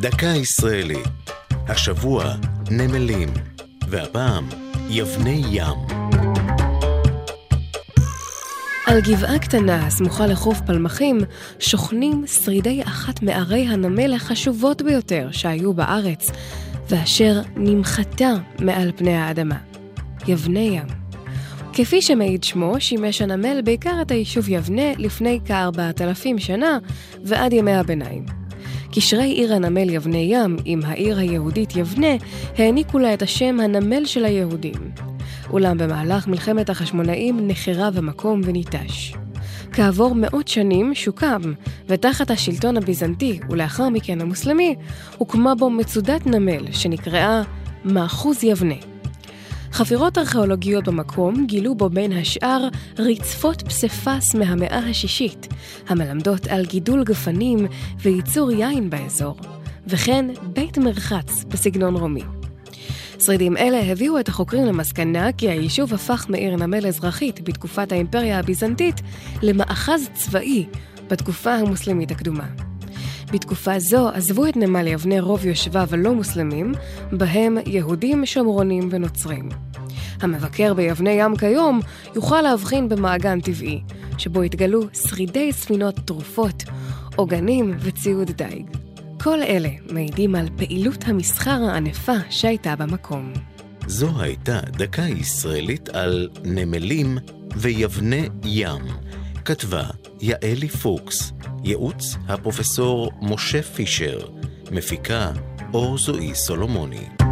דקה ישראלית. השבוע נמלים, והפעם יבני ים. על גבעה קטנה הסמוכה לחוף פלמחים שוכנים שרידי אחת מערי הנמל החשובות ביותר שהיו בארץ, ואשר נמחתה מעל פני האדמה. יבני ים. כפי שמעיד שמו, שימש הנמל בעיקר את היישוב יבנה לפני כארבעת אלפים שנה ועד ימי הביניים. קשרי עיר הנמל יבנה ים עם העיר היהודית יבנה העניקו לה את השם הנמל של היהודים. אולם במהלך מלחמת החשמונאים נחרב המקום וניטש. כעבור מאות שנים שוקם, ותחת השלטון הביזנטי ולאחר מכן המוסלמי, הוקמה בו מצודת נמל שנקראה מאחוז יבנה. חפירות ארכיאולוגיות במקום גילו בו בין השאר רצפות פסיפס מהמאה השישית, המלמדות על גידול גפנים וייצור יין באזור, וכן בית מרחץ בסגנון רומי. שרידים אלה הביאו את החוקרים למסקנה כי היישוב הפך מעיר נמל אזרחית בתקופת האימפריה הביזנטית למאחז צבאי בתקופה המוסלמית הקדומה. בתקופה זו עזבו את נמל יבנה רוב יושביו הלא מוסלמים, בהם יהודים, שומרונים ונוצרים. המבקר ביבני ים כיום יוכל להבחין במעגן טבעי, שבו התגלו שרידי ספינות תרופות, עוגנים וציוד דיג. כל אלה מעידים על פעילות המסחר הענפה שהייתה במקום. זו הייתה דקה ישראלית על נמלים ויבני ים. כתבה יעלי פוקס, ייעוץ הפרופסור משה פישר, מפיקה אור זועי סולומוני.